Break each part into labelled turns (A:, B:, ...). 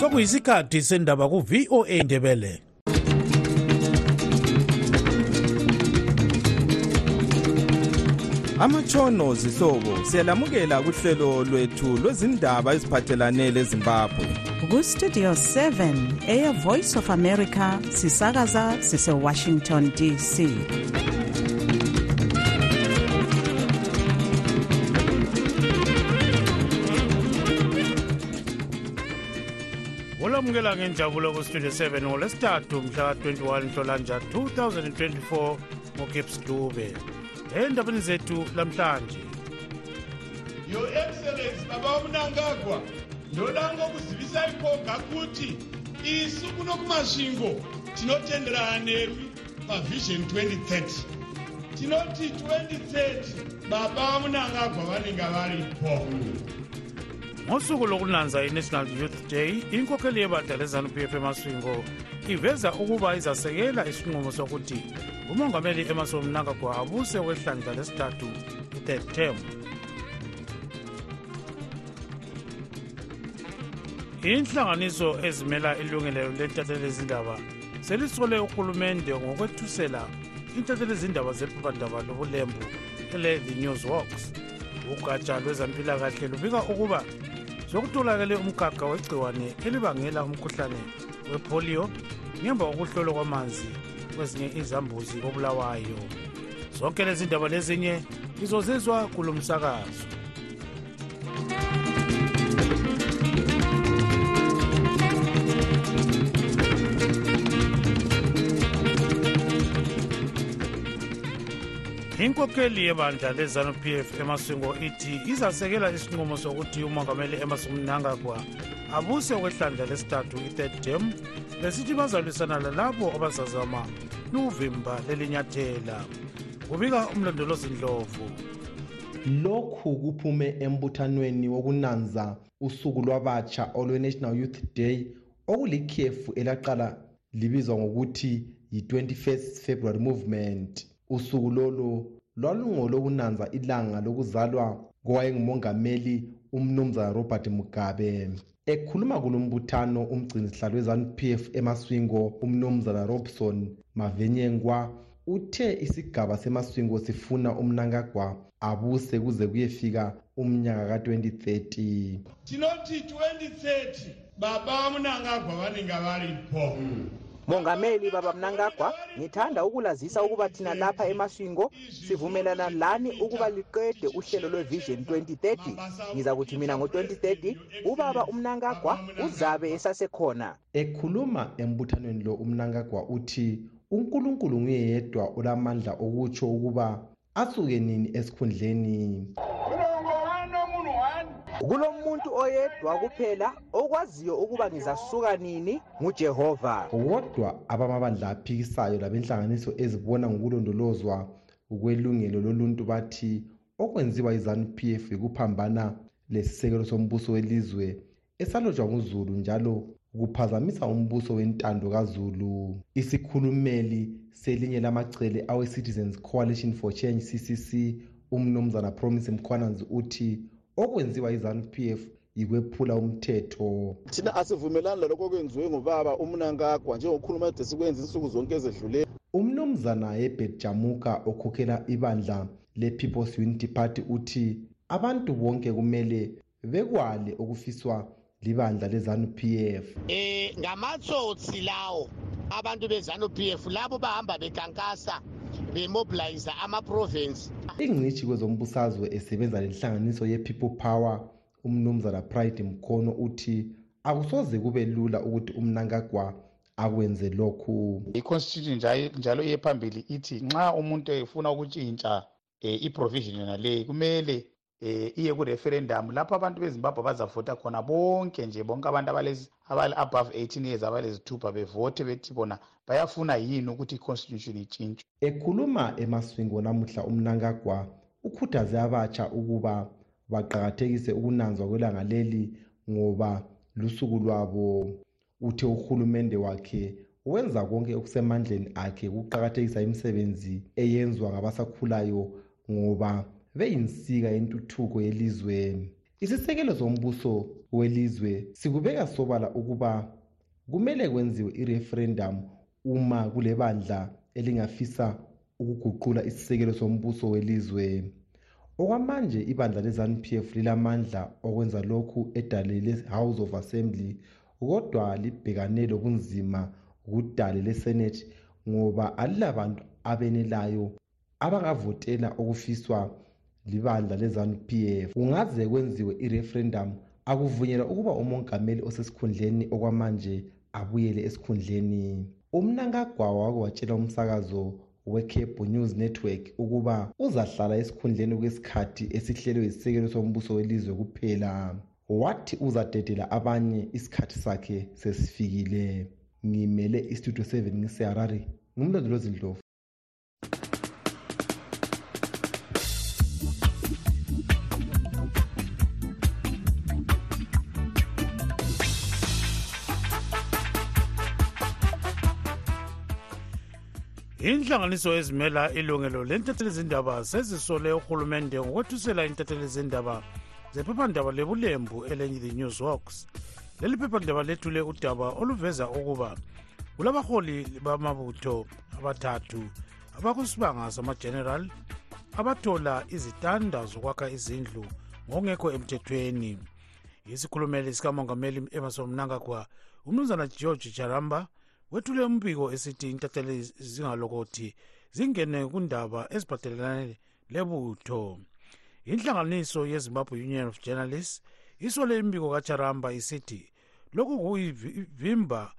A: sokuyisikhathi sendaba ku-voa ndebele.
B: Amatshono zihlobo siyalamukela kuhlelo lwethu lwezindaba eziphathelane lezimbabwe
C: kustudio 7 eya voice of america sisakaza sisewashington dc
A: ngenjabulo kustudio 7 ngolwesithathu mhla ka-21 nhlolanja 2024 ngogibbs dube. Endabeni zethu lamhlanje.
D: Your excellency baba umnangagwa ndodanga kuzivisa ikoga kuti isu kuno kumasvingo tinotenderana nerwi pavision 2030 tinoti 2030 baba munangagwa vanenge varipo
A: ngosuku lokunanza i-national youth day inkokheli yebandla lezanup f emaswingo iveza ukuba izasekela isinqumo sokuthi umongameli emerson mnangagwa abuse kwehlandla lesithathu i-third term. Inhlanganiso ezimela ilungelelo lentathelezindaba selisole uhulumende ngokwethusela intathelezindaba zephephandaba lobulembu ele-the news works. Ugatsha lwezempilakahle lubika ukuba sokutholakele umgaga wegciwane elibangela umkhuhlane wepolio ngemva kokuhlolwa kwamanzi kwezinye izambuzi kobulawayo zonke lezi ndaba lezinye izozizwa kulo msakazo inkokheli yebandla lezanup f emaswingo ithi izasekela isinqumo sokuthi umongameli emerson mnangagwa abuse kwehlandla lesithathu i-third term besithi bazalwisana lalabo abazazama luvimba lelinyathela. Kubika umlondolozi ndlovu.
E: Lokhu kuphume embuthanweni wokunanza usuku lwabatsha olwe-national youth day okulikhefu elaqala libizwa ngokuthi yi-21st february movement. Usuku lolo lwalungolokunanza ilanga lokuzalwa kowayengumongameli umnumzana robert mugabe. Ekhuluma kulo mbuthano umgcinisihlalo wezanup f emaswingo umnumzana robson mavenyengwa. Uthe isigaba semaswingo sifuna umnankagwa abuse kuze kuyefika umnyaka ka-2030
D: tinoti 2030 baba munangagwa vanenge varipo
F: mongameli baba mnangagwa ngithanda ukulazisa ukuba thina lapha emaswingo sivumelana lani ukuba liqede uhlelo lwevision 2030 ngiza kuthi mina ngo-2030 ubaba umnangagwa uzabe esasekhona.
E: Ekhuluma embuthanweni lo umnankagwa uthi unkulunkulu nguye yedwa olamandla okutsho ukuba asuke nini esikhundleni.
F: Kulomuntu oyedwa kuphela okwaziyo ukuba ngizasuka nini? Ngujehova.
E: Kodwa abamabandla aphikisayo labenhlanganiso ezibona ngokulondolozwa ukwelungelo loluntu bathi okwenziwa yizanup f yikuphambana lesisekelo sombuso welizwe esalotshwa nguzulu njalo ukuphazamisa umbuso wentando kazulu. Isikhulumeli selinye lamacele awe-citizens coalition for change ccc umnumzana promise mkhwananzi uthi okwenziwa yizanup f yikwephula umthetho.
G: Thina asivumelani lalokho okwenziwe ngubaba umnankagwa njengokhuluma ede sikwenza insuku zonke ezedluleyo
E: umnumzana hebert jamuka okhokhela ibandla le-people's unity party uthi abantu bonke kumele bekwale okufiswa libandla lezanup f.
H: Eh ngamatsotsi lawo abantu bezanup f labo bahamba bekankasa bemobilize ama-province.
E: Ingcitshi kwezombusazwe esebenza lenhlanganiso ye-people power umnumzana pride mkhono uthi akusoze kube lula ukuthi umnankagwa akwenze lokhu.
I: I-constitution njalo- njalo iye phambili ithi nxa umuntu efuna ukutshintsha um i-provision yona leyi kumele um iye ku-referendum lapho abantu bezimbabwe bazavota khona bonke nje bonke abantu abale- abale-above 18 years abalezithupha bevote bethi bona bayafuna yini ukuthi i-constitution itshintshwe?
E: Ekhuluma emaswingo namuhla umnankagwa ukhuthaze abatsha ukuba baqakathekise ukunanzwa kwelanga leli ngoba lusuku lwabo uthe uhulumende wakhe wenza konke okusemandleni akhe ukuqakathekisa imisebenzi eyenzwa ngabasakhulayo ngoba beyinsika yentuthuko yelizwe. Isisekelo sombuso welizwe sikubeka sobala ukuba kumele kwenziwe ireferendum uma kule bandla elingafisa ukuguqula isisekelo sombuso welizwe. Okwamanje ibandla le-zanup f lilamandla okwenza lokhu edale le-house of assembly kodwa libhekane lobunzima kudale lesenate ngoba alilabantu abenelayo abangavotela okufiswa libandla le-zanup f. Kungaze kwenziwe ireferendum akuvunyelwa ukuba umongameli osesikhundleni okwamanje abuyele esikhundleni. Umnankagwawa wake watshela umsakazo wecable news network ukuba uzahlala esikhundleni kwesikhathi esihlelwe yisisekelo sombuso welizwe kuphela. Wathi uzadedela abanye isikhathi sakhe sesifikile. Ngimele istudio 7 ngiseharare ngumlondolozi
A: inhlanganiso ezimela ilungelo lentethelezindaba sezisole urhulumente ngokwethusela intethelezindaba zephephandaba lebulembu elenye-the news works leli phephandaba lethule udaba oluveza ukuba kulabaholi bamabutho abathathu abakusibanga samageneral abathola izitanda zokwakha izindlu ngokungekho emthethweni. Isikhulumeli sikamongameli emerson mnangagwa umnumzana george jaramba wethule umbiko esithi intatheli zingalokothi zingene kundaba eziphathelane lebutho. Inhlanganiso yezimbabwe union of journalists isole imbiko kacharamba isithi lokhu kuyivimba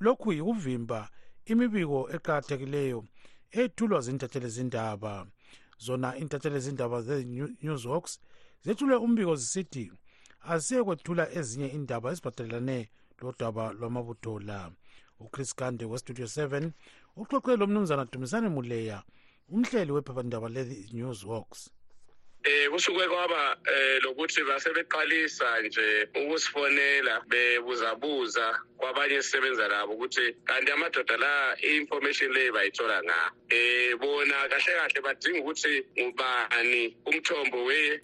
A: lokhu yikuvimba imibiko eqakathekileyo ethulwa zintatheli zindaba zona intatheli zindaba ze-newsworks zethule umbiko zisithi asiye kwethula ezinye indaba eziphathelane lodaba lwamabutho la uchris gande westudio 7 uxoxe lo mnumzana dumisane muleya umhleli wephephandaba le-news works
J: Eh kusuke kwaba eh lokuthi basebeqalisa nje ukusifonela bebuzabuza kwabanye esisebenza labo ukuthi kanti amadoda la i-information leyi bayithola nga? Eh bona kahle kahle badinga ukuthi ngubani umthombo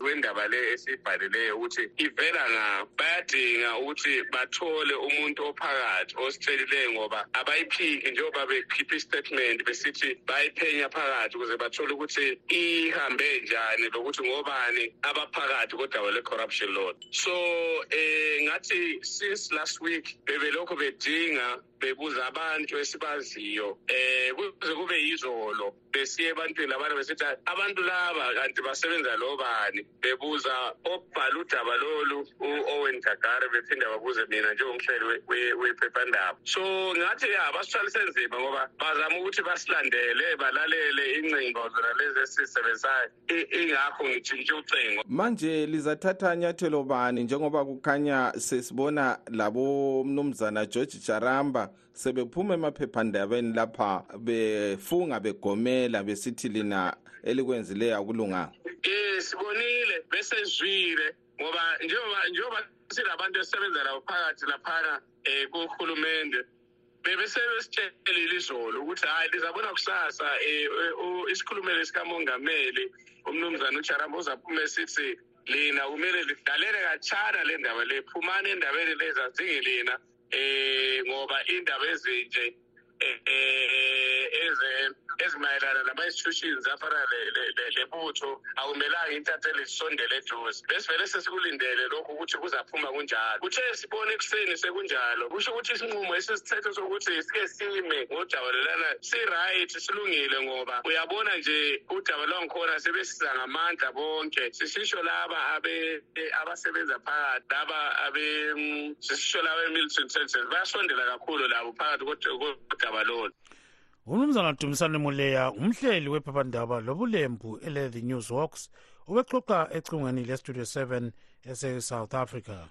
J: wendaba le esibhalileyo ukuthi ivela nga? Bayadinga ukuthi bathole umuntu ophakathi ositshelileyo ngoba abayiphiki njengoba bekhipha istatement besithi bayiphenya phakathi ukuze bathole ukuthi ihambe njani lokuthi ngobani abaphakathi le-corruption law so eh ngathi since last week bebelokhu bedinga bebuza abantu esibaziyo eh kuze kube yizolo besiye ebantwini abantu besithi abantu laba kanti basebenza lo bani bebuza okubhala udaba lolu u-owen gagare bephinde babuze mina njengomhleli wephephandaba. So ngathi ya basithwalise nzima ngoba bazama ukuthi basilandele balalele ingcingo zona lezi esizisebenzisayo ingakho ngitshintshe ucingo.
B: Manje lizathatha nyathelo bani njengoba kukhanya sesibona labo mnumzana george jaramba sebephuma emaphephandabeni lapha befunga begomela besithi lina elikwenzileyo akulunganga
J: um sibonile bese zwile ngoba njengoba njengoba silabantu esisebenza labo phakathi laphana um kuhulumende bebesebesitshelile izolo ukuthi hhayi lizabona kusasa um isikhulumeli sikamongameli umnumzana ujaramba uzaphuma esithi lina kumele lidlalele katshana le ndaba le phumani endabeni leza zingelina eh ngoba indaba ezinje ezimayelana nama-institutions afana lebutho akumelanga intatheli zisondele eduze. Besivele sesikulindele lokhu ukuthi kuzaphuma kunjalo. Kuthe sibone ekuseni sekunjalo kusho ukuthi isinqumo esisithethe sokuthi sike sime ngojabalelana si-right silungile ngoba uyabona nje udaba lwangikhona sebesiza ngamandla bonke. Sisisho laba abasebenza phakathi laba sisisho laba e-military intelligence bayasondela kakhulu labo phakathi kodaba lolu
A: umnumzana dumisane muleya umhleli wephephandaba lobulembu ele-the news works ubexoxa ecingweni lestudio 7 ese-south africa.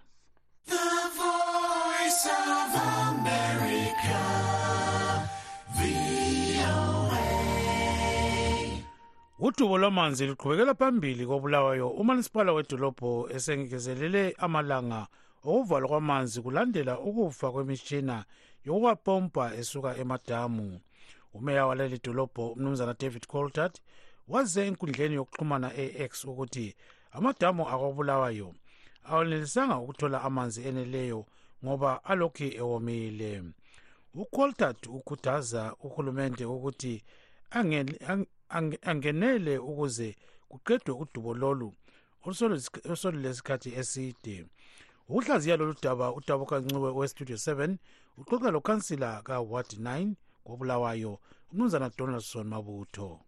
K: The voice of America,
A: udubo lwamanzi luqhubekela phambili kobulawayo. Umanisipala wedolobho esengezelele amalanga okuvalwa kwamanzi kulandela ukufa kwemishina yokuwapompa esuka emadamu. Umeya waleli dolobho umnumzana david coltart waze enkundleni yokuxhumana e-x ukuthi amadamu akwabulawayo. Awanelisanga ukuthola amanzi eneleyo ngoba alokhu ewomile. Ucoltart ukhuthaza uhulumende ukuthi angenele ukuze kuqedwe udubo lolu olusolesikhathi eside ukuhlaziya lolu daba udaba kancube westudio 7 uxoxa lokhansila kaward 9 kobulawayo umnumzana donaldson mabutho.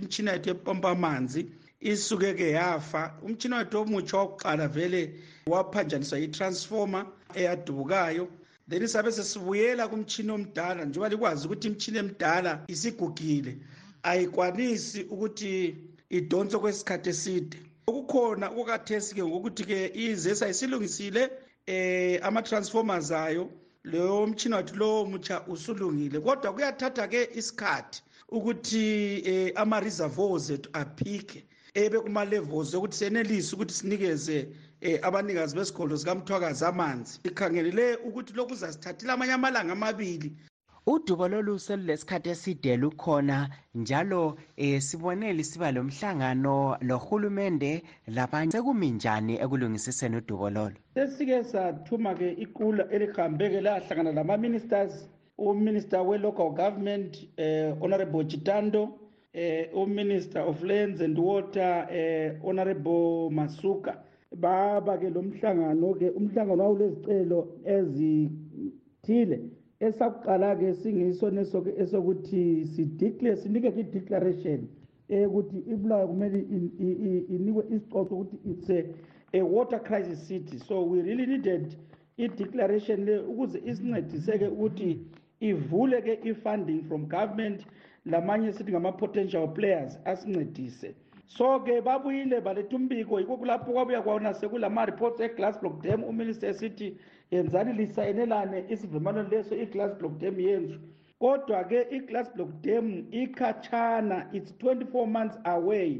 L: Imtshina yethu epompa amanzi isuke-ke yafa. Umtshina wethu omutsha wakuqala vele waphanjaniswa yitransformer eyadubukayo. Then sabe sesibuyela kumtshini omdala njengoba likwazi ukuthi imtshini emdala isigugile ayikwanisi ukuthi idonse kwesikhathi eside okukhona okukathesi-ke ngokuthi-ke izesa isilungisile eh ama-transformers ayo leyo mtshina wathi lowo mutsha usulungile. Kodwa kuyathatha-ke isikhathi ukuthi eh ama-reservoirs ethu aphike ebe kuma-levels yokuthi senelise ukuthi sinikeze eh abanikazi besikolo sikamthwakazi amanzi. Ikhangelele ukuthi lokhu uzasithathela amanye amalanga amabili.
M: Udubo lolu selulesikhathi eside lukhona njalo eh sibone lisiba lomhlangano lohulumende labanye. Sekumi njani ekulungisiseni udubo lolu?
L: Sesike sathuma-ke iqula elihambe-ke lahlangana lama-ministers uminister we-local government eh, honorable chitando eh, uminister of lands and water eh, honorable masuka. Baba-ke lo mhlangano-ke umhlangano wawulezicelo ezithile. Esakuqala-ke singiso esokuthi sideclare sinike i-declaration ukuthi ibulawayo kumele inikwe isicoco ukuthi it's a, a water crisis city. So we really needed i-declaration le ukuze isincedise-ke ukuthi ivule-ke i-funding from government lamanye sithi ngama-potential players asincedise. So-ke babuyile baletha umbiko yikho kulapho kwabuya kwona sekulama-reports e-glass block dam uminister esithi yenzani lisayinelane isivumelwano leso i-glass block dam yenzu kodwa-ke i-glass block dam ikhatshana it's 24 months away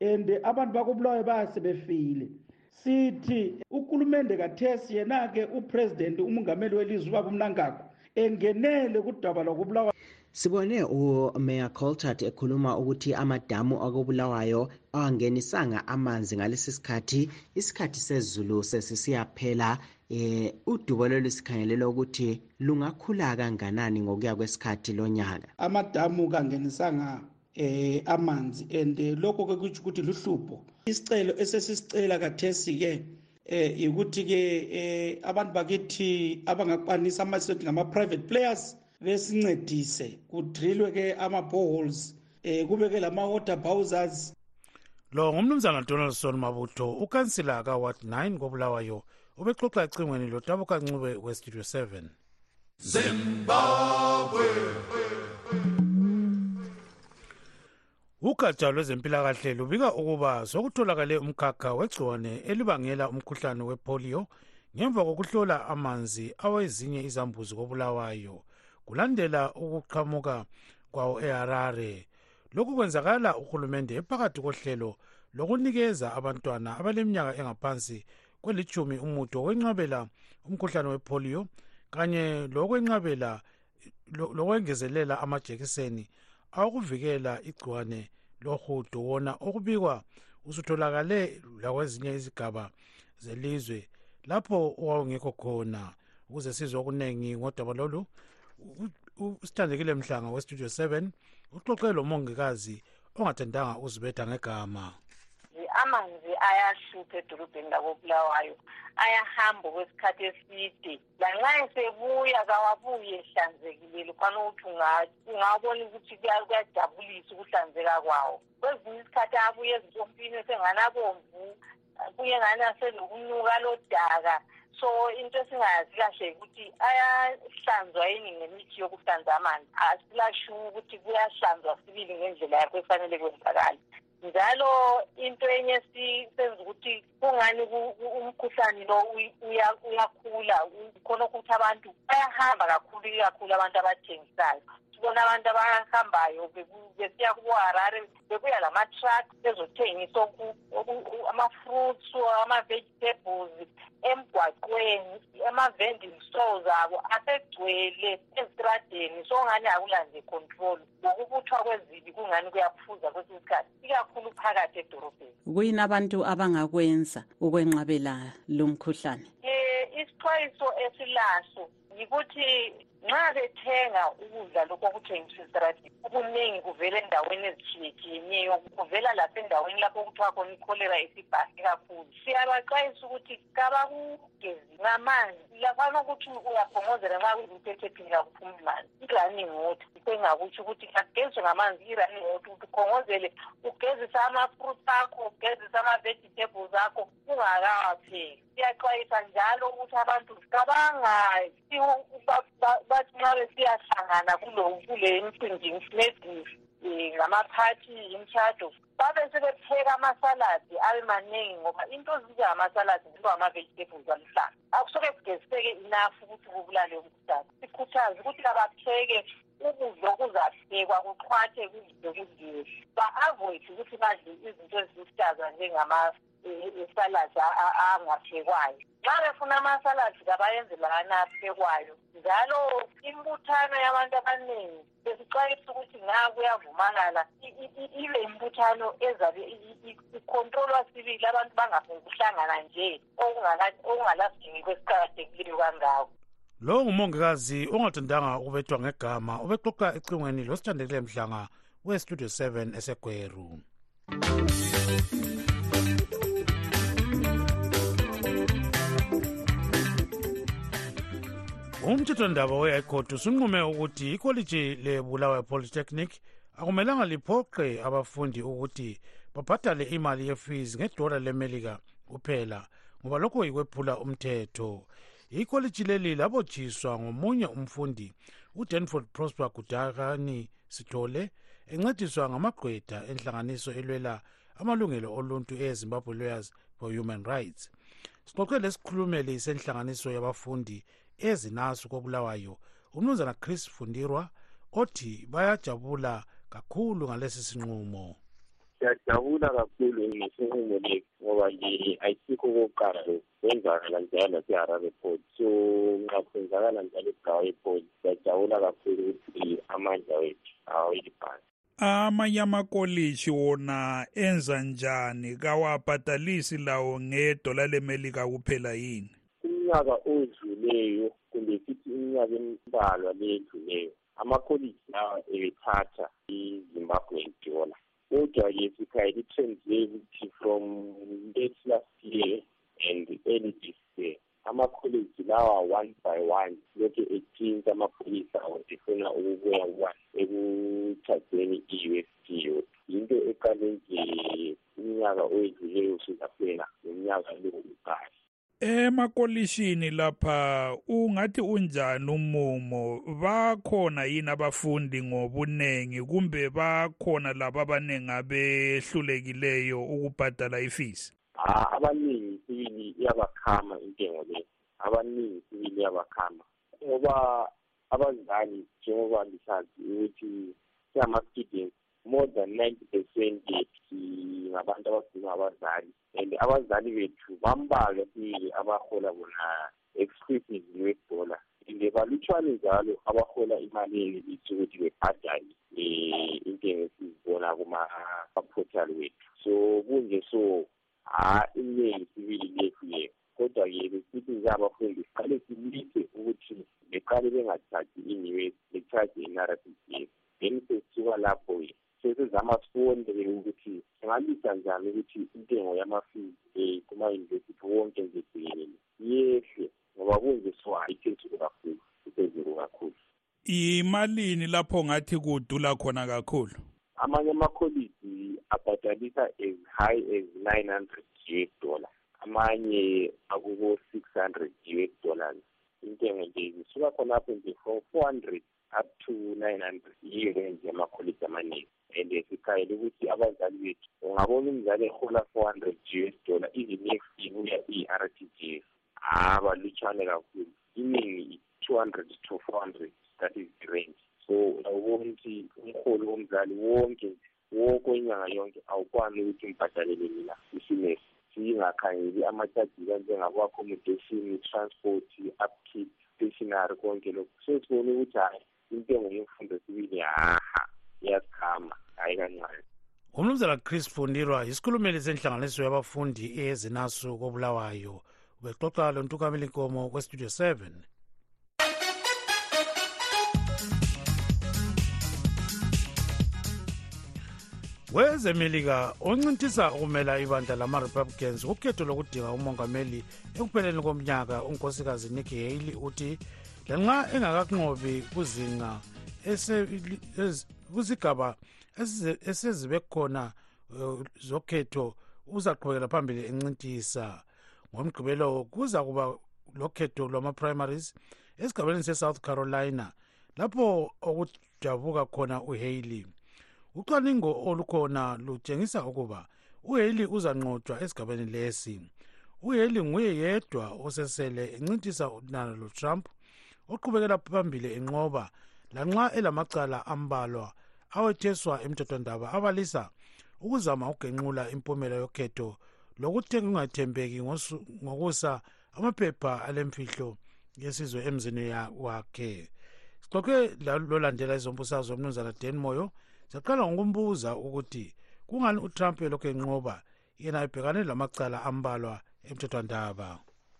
L: and abantu bakobulawayo bayasebefile sithi ukulumende kathesi yena-ke upresident umongameli welizwe ubaba umnangagwa engenele kudaba lokubulawayo
M: sibone umayor coltart ekhuluma ukuthi amadamu akobulawayo awangenisanga amanzi ngalesi sikhathi. Isikhathi sezulu sesisiyaphela. Eh udubo lolu sikhangelela ukuthi lungakhula kanganani ngokuya kwesikhathi lonyaka?
L: Amadamu kangenisanga eh amanzi and lokho ke kutsho ukuthi luhlupho. Isicelo esesisicela kathesi-ke eh ukuthi-ke eh abantu bakithi abangakwanisa amasethi ngama-private players besincedise. Kudrilwe-ke ama-boreholes eh kube-ke lama-water bowsers.
A: Lo ngumnumzana donaldson mabutho ukansila kaward 9 kobulawayo ubexoxa ecingweni lodabukancube westudio 7
K: Zimbabwe.
A: ugatsha lwezempilakahle lubika ukuba sokutholakale umkhakha wegciwane elibangela umkhuhlane wepolio ngemva kokuhlola amanzi awezinye izambuzi kobulawayo. Kulandela ukuqhamuka kwawo eharare. Lokhu kwenzakala uhulumende ephakathi kohlelo lokunikeza abantwana abaleminyaka engaphansi kwelithumi umuthi wokwenqabela umkhuhlane wepolio kanye lokwenqabela lokwengezelela amajekiseni awokuvikela igciwane lohudo wona okubikwa usutholakale lakwezinye izigaba zelizwe lapho owawungekho khona. Ukuze sizwe okuningi ngodaba lolu usithandekile mhlanga westudio 7 uxoxe lomongikazi ongathandanga uzibetha ngegama.
N: Amanzi ayahlupha edolobheni lakobulawayo ayahamba kwesikhathi eside. Lanxa esebuya kawabuye ehlanzekile lufana ukuthi ungabona ukuthi kuyajabulisa ukuhlanzeka kwawo. Kwezinye isikhathi abuye ezintompini esenganabomvu kuye ngani asenokunuka lodaka. So into esingayazi kahle ukuthi ayahlanzwa yini ngemithi yokuhlanza amanzi? Asilashuka ukuthi kuyahlanzwa sibili ngendlela yakho efanele kwenzakala njalo into enye senza ukuthi kungani umkhuhlane lo uyakhula khona ukuthi abantu bayahamba kakhulu ikakhulu abantu abathengisayo sibona abantu abahambayo besiya kuboharare bebuya lama-truck bezothengisa ama-fruits ama-vegetables emgwaqweni ama-vending stores abo asegcwele estradeni sokungani akula nje control? Ngokubuthwa kwezibi kungani kuyaphuza kwesinye isikhathi? Ikakhulu phakathi edorobheni.
C: Kuyini abantu abangakwenza ukwenqabela lo mkhuhlane?
N: Um isixwayiso esilaso yikuthi nxa bethenga ukudla lokhu okuthengiswa estradini okuningi kuvela endaweni ezitshiyetshiyeneyo kuvela lasendaweni lapho okuthiwa khona ikholera isibhahe kakhulu. Siyabaxwayisa ukuthi kabakugezi ngamanzi lafana ukuthi uyaphongozela nxa kuyimthethephini kakuphumi manzi i-running water sengakutsho ukuthi kageziswe ngamanzi i-running water ukuthi ukhongozele ugezise ama-fruits akho ugezise ama-vegetables akho ungakawapheki siyaxwayisa njalo ukuthi abantu kabangayi bathi nxa besiyahlangana kule mcimbi maybe um ngamaphathi imshado babe sebepheka amasaladi abe maningi ngoba into zinjengamasaladi ziba ama-vegetables aluhlaza. Akusoke kugeziseke enough ukuthi kubulale umkhuhlane. Sikhuthaze ukuthi abapheke ukudla okuzaphekwa kuxhwathe kudle kudliwe ba-avoid ukuthi badle izinto eziluhlaza njengama isaladi angaphekwayo. Nxa befuna amasaladi kabayenze lana aphekwayo njalo imbuthano yabantu abaningi besixwayisa ukuthi nga kuyavumakala ibe imbuthano ezabe ikhontrolwa sibili abantu bangaphekuhlangana nje okungalasidingi kwesiqakathekileyo kangako.
A: Lo ngumongikazi ongathandanga ukubethwa ngegama ubexoxa ecingweni losithandekile mhlanga westudio 7 esegweru umthethwandaba we-high court usunqume ukuthi ikholiji lebulawayo polytechnic akumelanga liphoqe abafundi ukuthi babhadale imali yefees ngedola lemelika kuphela ngoba lokho yikwephula umthetho. Ikholiji leli labotshiswa ngomunye umfundi udanford prosper gudakani sithole encediswa ngamagqwetha enhlanganiso elwela amalungelo oluntu ezimbabwe lawyers for human rights. Sixoxe lesikhulumeli senhlanganiso yabafundi ezinaso kobulawayo umnumzana chris fundirwa othi bayajabula kakhulu ngalesi sinqumo.
O: Siyajabula kakhulu ngesinqumo lesi ngoba nje ayisikho okokuqala lokhu. Kwenzakala njalo lase-harare port so nxa kwenzakala njalo egawa port siyajabula kakhulu ukuthi amandla wethu awelibhasi
P: amanye amakoliji wona enza njani? Kawabhadalisi lawo ngedola lemelika kuphela yini?
O: Umnyaka odluleyo kumbe sithi iminyaka embalwa ledluleyo amakholiji lawa ebethatha i-zimbabwean dollar kodwa-ke le ukuthi from late last year and early this year amakholeji lawa one by one lokhu etshintsha amapholisa awo efuna ukubuya one ekuthazeni i-u s d
P: emakolishini lapha ungathi unjani umumo? Bakhona yini abafundi ngobunengi kumbe bakhona labo abaningi abehlulekileyo ukubhadala ifees?
O: Abaningi sibili iyabakhama intengo le. Abaningi sibili iyabakhama ngoba abazali njengoba lisazi ukuthi siyama-students more than ninety percent yethu singabantu abagcina abazali. And abazali bethu bambalwa sibili abahola bona exclusive us dollar and balutshwane njalo abahola imali enelisi ukuthi bebhadale um intengo esizibona kuma-portal wethu. So kunje so ha iningi sibili lethu ye kodwa-ke besithi nje abafundi siqale silise ukuthi beqale bengathathi i-us bethathe i-nrpcs then sesisuka lapho-ke sesizama sibone-ke ukuthi singalisa njani ukuthi intengo yamafees um kuma-university wonke nje jikelele yehle ngoba kunje so hayi phezulu kakhulu iphezulu kakhulu.
P: Imalini lapho ngathi kudula khona kakhulu?
O: Amanye amakholiji abhadalisa as high as nine hundred us dollar amanye akuko-six hundred us dollars. Intengo nje zisuka khonapho nje from four hundred up to nine hundred yiyo range yamakholiji amaningi. And sikhayele ukuthi abazali bethu ungabona umzali ehola four hundred us dollar even next ibuya i-r t g s. Haba lutshwane kakhulu. Iningi two hundred to four hundred that is the range. So uyawubona ukuthi umholi womzali wonke wonke wenyanga yonke awukwani ukuthi umbhadalele mina isimesi singakhangeli amachaji kanjengabo-accommodation transport upkeep stationary konke lokhu so sibone ukuthi hhayi intengo yemfundo sibili haha iyasikhama hhayi kancane.
A: Umnumzana chris fundirwa yisikhulumeli senhlanganiso yabafundi eyezinasu kobulawayo. Ubexoxa lo ntukamela inkomo kwestudio 7 wezemelika oncintisa ukumela ibandla lama-republicans kukhetho lokudinga umongameli ekupheleni komnyaka unkosikazi nikki haley uthi lanxa engakakunqobi kuzinga ese- ez- kuzigaba esize- esezibe khona eh, zokhetho uzaqhubekela phambili encintisa. Ngomgqibelo kuza kuba lokhetho lwama-primaries esigabeni se-south carolina lapho okudabuka khona uhaley. Ucwaningo olukhona lutshengisa ukuba uhaley uzanqotshwa esigabeni lesi. uhaley nguye yedwa osesele encintisa unana lotrump oqhubekela phambili enqoba lanxa elamacala ambalwa awetheswa emthethwandaba abalisa ukuzama ukugenqula impumela yokhetho lokuthi kungathembeki ngosu- ngokusa amaphepha alemfihlo yesizwe emzini ya- wakhe. Sixoxe la- lolandela izombusazwe umnumzana dan moyo. Saqala ngokumbuza ukuthi kungani utrump elokhu enqoba yena ebhekane lamacala ambalwa emthethwandaba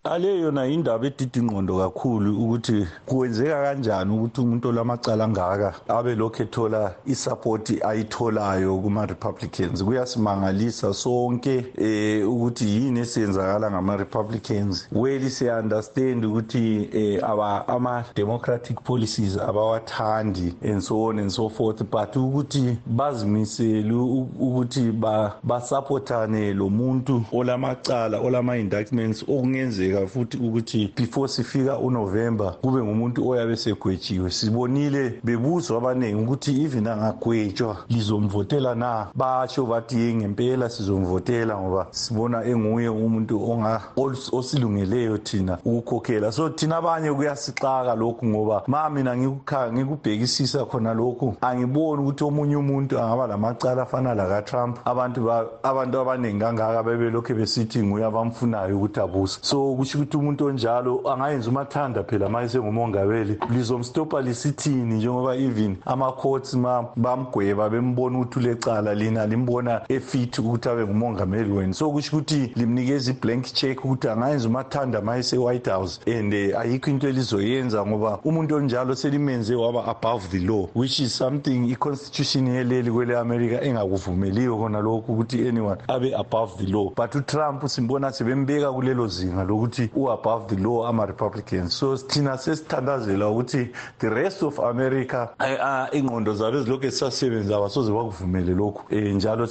Q: ale yona yindaba edida ingqondo kakhulu ukuthi kwenzeka kanjani ukuthi umuntu olamacala angaka abe lokhu ethola isapoti ayitholayo kuma-republicans. Kuyasimangalisa sonke eh ukuthi yini esiyenzakala ngama-republicans. Well siya-understand ukuthi aba ama-democratic policies abawathandi and so on and so forth but ukuthi bazimisele ukuthi ba- basaphotane lo muntu olamacala olama-indictments okungenzeka futhi ukuthi before sifika unovember kube ngumuntu oyabe segwetshiwe. Sibonile bebuzwa abaningi ukuthi even angagwetshwa lizomvotela na? Basho bathi ye ngempela sizomvotela ngoba sibona enguye umuntu onga- os- osilungeleyo thina ukukhokhela. So thina abanye kuyasixaka lokhu ngoba ma mina ngikukha- ngikubhekisisa khona lokhu. Angiboni ukuthi omunye umuntu angaba lamacala afana laka-trump abantu ba- abantu abaningi kangaka bebelokhu besithi nguye abamfunayo ukuthi abuse so kusho ukuthi umuntu onjalo angayenza umathanda phela ma esengumongameli lizomstopa lisithini? Njengoba even ama-courts ma bamgweba bembona ukuthi ulecala lina limbona efit ukuthi abe ngumongameli wenu so kusho ukuthi limnikeza i-blank check ukuthi angayenza umathanda ma ese-white house. And eh, ayikho into elizoyenza ngoba umuntu onjalo selimenze waba above the law which is something i-constitution yeleli kwele america engakuvumeliyo khona lokhu ukuthi anyone abe above the law. But utrump simbona sebembeka kulelo zinga lokuthi u-above the law ama-republicans so thina sesithandazela ukuthi the rest of america ah, ingqondo zabo ezilokhu zisasebenza abasoze bakuvumele lokhu. Um njalo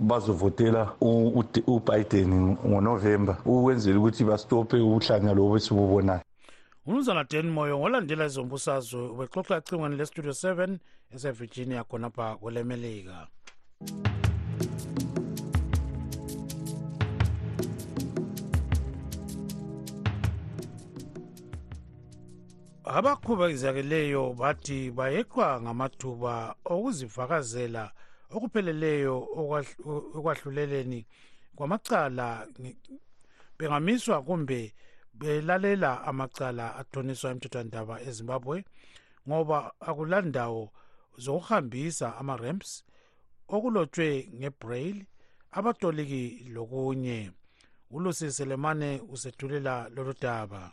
Q: bazovotela ubiden ngonovemba ukwenzela ukuthi bastophe ubuhlanya lobo esibubonayo
A: umnumzana dan moyo ngolandela izombusazwe ubexoxa ecingweni lestudio 7 esevirginia khonapha kwelemelika abakhubazekeleyo bathi bayeqwa ngamathuba okuzifakazela okupheleleyo okwahl- ekwahluleleni kwamacala nge- bengamiswa kumbe belalela amacala athoniswa emthethwandaba ezimbabwe ngoba akulandawo zokuhambisa ama-ramps okulotshwe ngebraille abatoliki lokunye. Ulusi selemane usethulela lolu daba.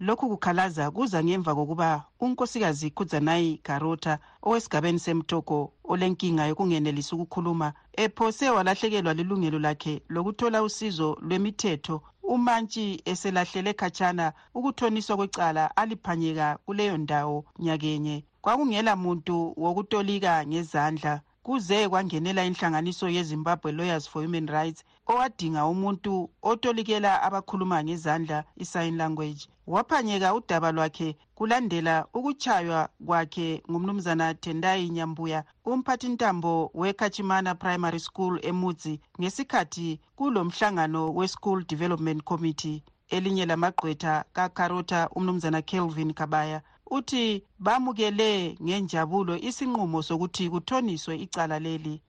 R: Lokhu kukhalaza kuza ngemva kokuba unkosikazi kudzanayi garota owesigabeni semtoko olenkinga yokungenelisi ukukhuluma ephose walahlekelwa lilungelo lakhe lokuthola usizo lwemithetho umantshi eselahlele khatshana ukuthoniswa kwecala aliphanyeka kuleyo ndawo nyakenye. Kwakungela muntu wokutolika ngezandla kuze kwangenela inhlanganiso yezimbabwe lawyers for human rights owadinga umuntu otolikela abakhuluma ngezandla i-sign language. Waphanyeka udaba lwakhe kulandela ukutshaywa kwakhe ngumnumzana tendai nyambuya umphathintambo wekachimana primary school emudzi ngesikhathi kulo mhlangano we-school development committee elinye lamagqwetha kakarota umnumzana kelvin kabaya uthi bamukele ngenjabulo isinqumo sokuthi kuthoniswe icala leli.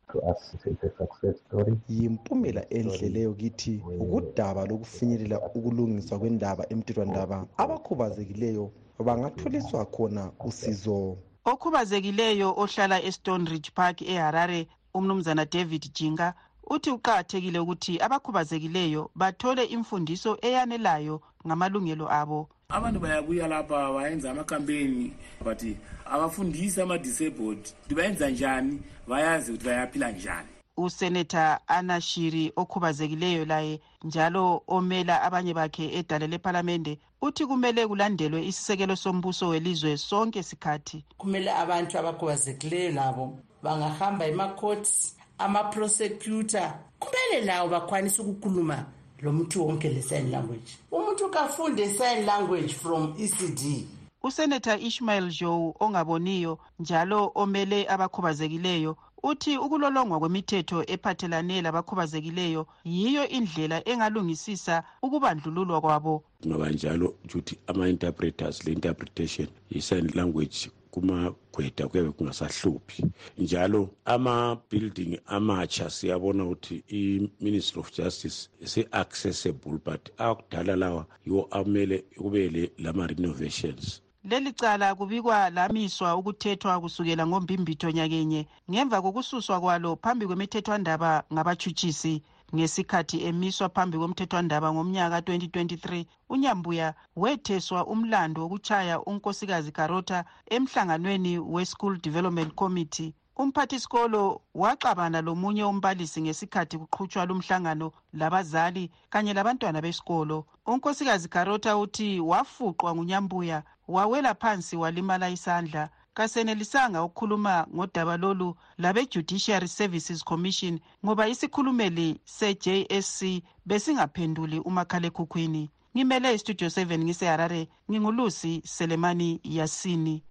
E: Yimpumela enhle leyo kithi ukudaba lokufinyelela ukulungiswa kwendaba emthethwandaba abakhubazekileyo bangatholiswa khona usizo.
R: Okhubazekileyo ohlala estone ridge park eharare umnumzana david jinga uthi kuqakathekile ukuthi abakhubazekileyo bathole imfundiso eyanelayo ngamalungelo abo.
S: Abantu bayabuya lapha bayenza amakampeni but abafundisi ama-disabled ukuthi bayenza njani? Bayazi ukuthi bayaphila njani.
R: Useneta ana shiri okhubazekileyo laye njalo omela abanye bakhe edale lephalamende uthi kumele kulandelwe isisekelo sombuso welizwe sonke sikhathi
T: kumele abantu abakhubazekileyo labo bangahamba emakhoti ama-prosecutor. Kumele lawo bakwanise ukukhuluma lo muntu wonke le-sign language. Umuntu kafunde sign language from ecd
R: useneta ishmael joe ongaboniyo njalo omele abakhubazekileyo uthi ukulolongwa kwemithetho ephathelane labakhubazekileyo yiyo indlela engalungisisa ukubandlululwa kwabo.
U: Ngoba njalo ukuthi ama-interpreters le-interpretation yi-sign language kumagweda kuyabe kungasahluphi. Njalo ama-building amatsha siyabona ukuthi i-ministry of justice se-accessible but akudala lawa yiwo amele kube lama-renovations.
R: Leli cala kubikwa lamiswa ukuthethwa kusukela ngombimbitho nyakenye. Ngemva kokususwa kwalo phambi kwemithethwandaba ngabatshutshisi ngesikhathi emiswa phambi komthethwandaba ngomnyaka ka-2023 unyambuya wetheswa umlando wokutshaya unkosikazi karota emhlanganweni we-school development committee. Umphathisikolo waxabana lomunye umbalisi ngesikhathi kuqhutshwa lumhlangano labazali kanye labantwana besikolo. Unkosikazi karota uthi wafuqwa ngunyambuya wawela phansi walimala isandla. Kasenelisanga ukukhuluma ngodaba lolu labe-judiciary services commission ngoba isikhulumeli se-jsc besingaphenduli umakhalekhukhwini. Ngimele istudio 7 ngiseharare ngingulusi selemani yasini.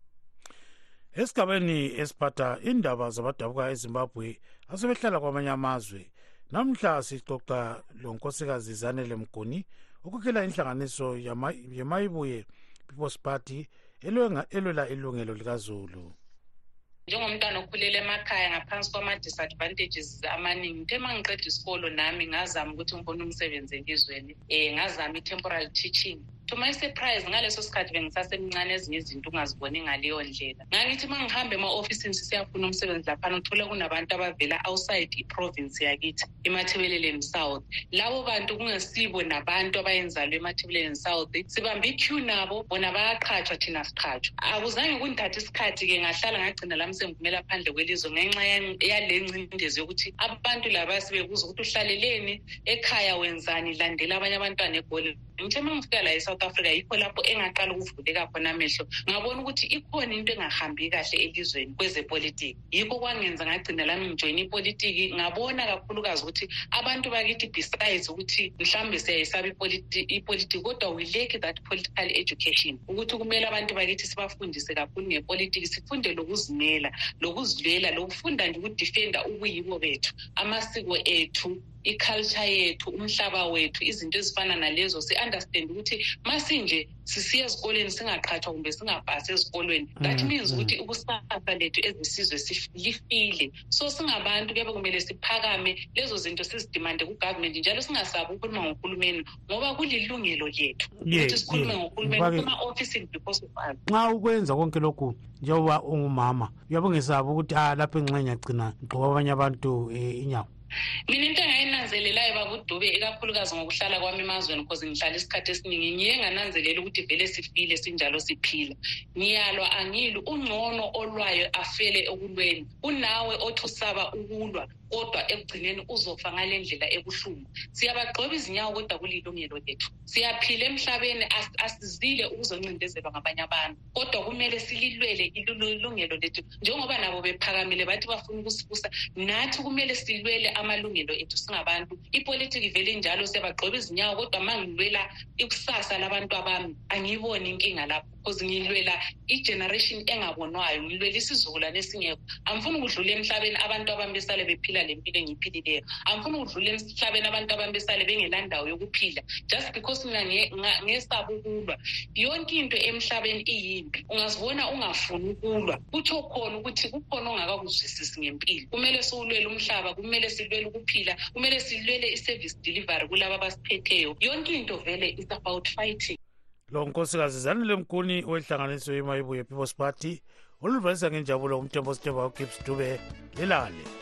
A: Esigabeni esiphatha indaba zabadabuka ezimbabwe asebehlala kwamanye amazwe. Namhla sixoxa lonkosikazi zanele mguni ukhokhela inhlanganiso yemayibuye people's party elwela ilungelo likazulu.
V: Njengomntwana okhulela emakhaya ngaphansi kwama-disadvantages amaningi ngithe ma ngiqeda isikolo nami ngazama ukuthi ngibone umsebenzi elizweni um ngazama i-temporal teaching to my surprise ngaleso sikhathi bengisasemncane ezinye izinto ungaziboni ngaleyo ndlela. Ngangithi ma ngihamba ema-ofisini sisiyafuna umsebenzi laphana uthole kunabantu abavela outside iprovince yakithi emathebeleleni south. Labo bantu kungesibo nabantu abayenzalo emathebeleleni south. Sibambe iq nabo bona bayaqhatshwa thina siqhatshwa akuzange kundithatha isikhathi-ke ngahlala ngagcina lami sengivumela phandle kwelizwe ngenxa yale ncindezi yokuthi abantu laba sibekuza ukuthi uhlaleleni ekhaya wenzani landela abanye abantwana egoli ngithe ma ngifika la e-south africa yikho lapho engaqala ukuvuleka khona amehlo. Ngabona ukuthi ikhona into engahambi kahle elizweni kwezepolitiki. Yikho kwangenza ngagcina lami ngijoyina ipolitiki. Ngabona kakhulukazi ukuthi abantu bakithi besides ukuthi mhlawumbe siyayisaba ipolitiki kodwa we lack that political education. Ukuthi kumele abantu bakithi sibafundise kakhulu ngepolitiki sifunde lokuzimela lokuzilwela lokufunda nje ukudifenda ubuyibo bethu amasiko ethu iculture yethu umhlaba wethu izinto ezifana nalezo si-understand ukuthi masinje sisiya ezikolweni singaqhathwa kumbe singabhasi ezikolweni. That means ukuthi ukusasa lethu ezisizwe lifile. So singabantu kuyabe kumele siphakame lezo zinto sizidimande kugovernment njalo singasabi ukukhuluma ngohulumeni ngoba kulilungelo lethu ukuthi sikhulume ngohulumeni kuma-ofisini because of us.
A: Nxa ukwenza konke lokhu njengoba ungumama uyabe ungesabi ukuthi ah lapho engxenye ngiyagcina ngigqoka abanye abantu um inyawo
V: mina into engayinanzelelayo babudube ikakhulukazi ngokuhlala kwami emazweni cause ngihlala isikhathi esiningi ngiye ngananzelela ukuthi vele sifile sinjalo siphila. Ngiyalwa angili ungcono olwayo afele ekulweni. Unawe othi usaba ukulwa. Kodwa ekugcineni uzofa ngale ndlela ebuhlungu. Siyabagxoba izinyawo kodwa kulilungelo lethu. Siyaphila emhlabeni asizile ukuzoncindezelwa ngabanye abantu. Kodwa kumele sililwele ilungelo lethu. Njengoba nabo bephakamile bathi bafuna ukusibusa nathi kumele silwele amalungelo ethu singabantu. Ipolitiki vele njalo siyabagxoba izinyawo kodwa ma ngilwela ikusasa labantu abami angiyiboni inkinga lapho because ngilwela igeneration engabonwayo ngilwela isizukulwane esingekho. Angifuni ukudlula emhlabeni abantu abami besale bephila le mpilo engiyiphilileyo angifuni ukudlula emhlabeni abantu abami besale bengelandawo yokuphila. Just because mina ngesaba ukulwa. Yonke into emhlabeni iyimbi ungazibona ungafuni ukulwa. Kutsho khona ukuthi kukhona ongakakuzwisisi ngempilo. Kumele siwulwele umhlaba kumele silwele ukuphila kumele silwele i-service delivery kulabo abasiphetheyo yonke into vele is about fighting
A: lo nkosikazi zanele mguni wenhlanganiso yemayibuye people's party oluvalisa ngenjabulo umthembo sithemba ugibbs dube lilale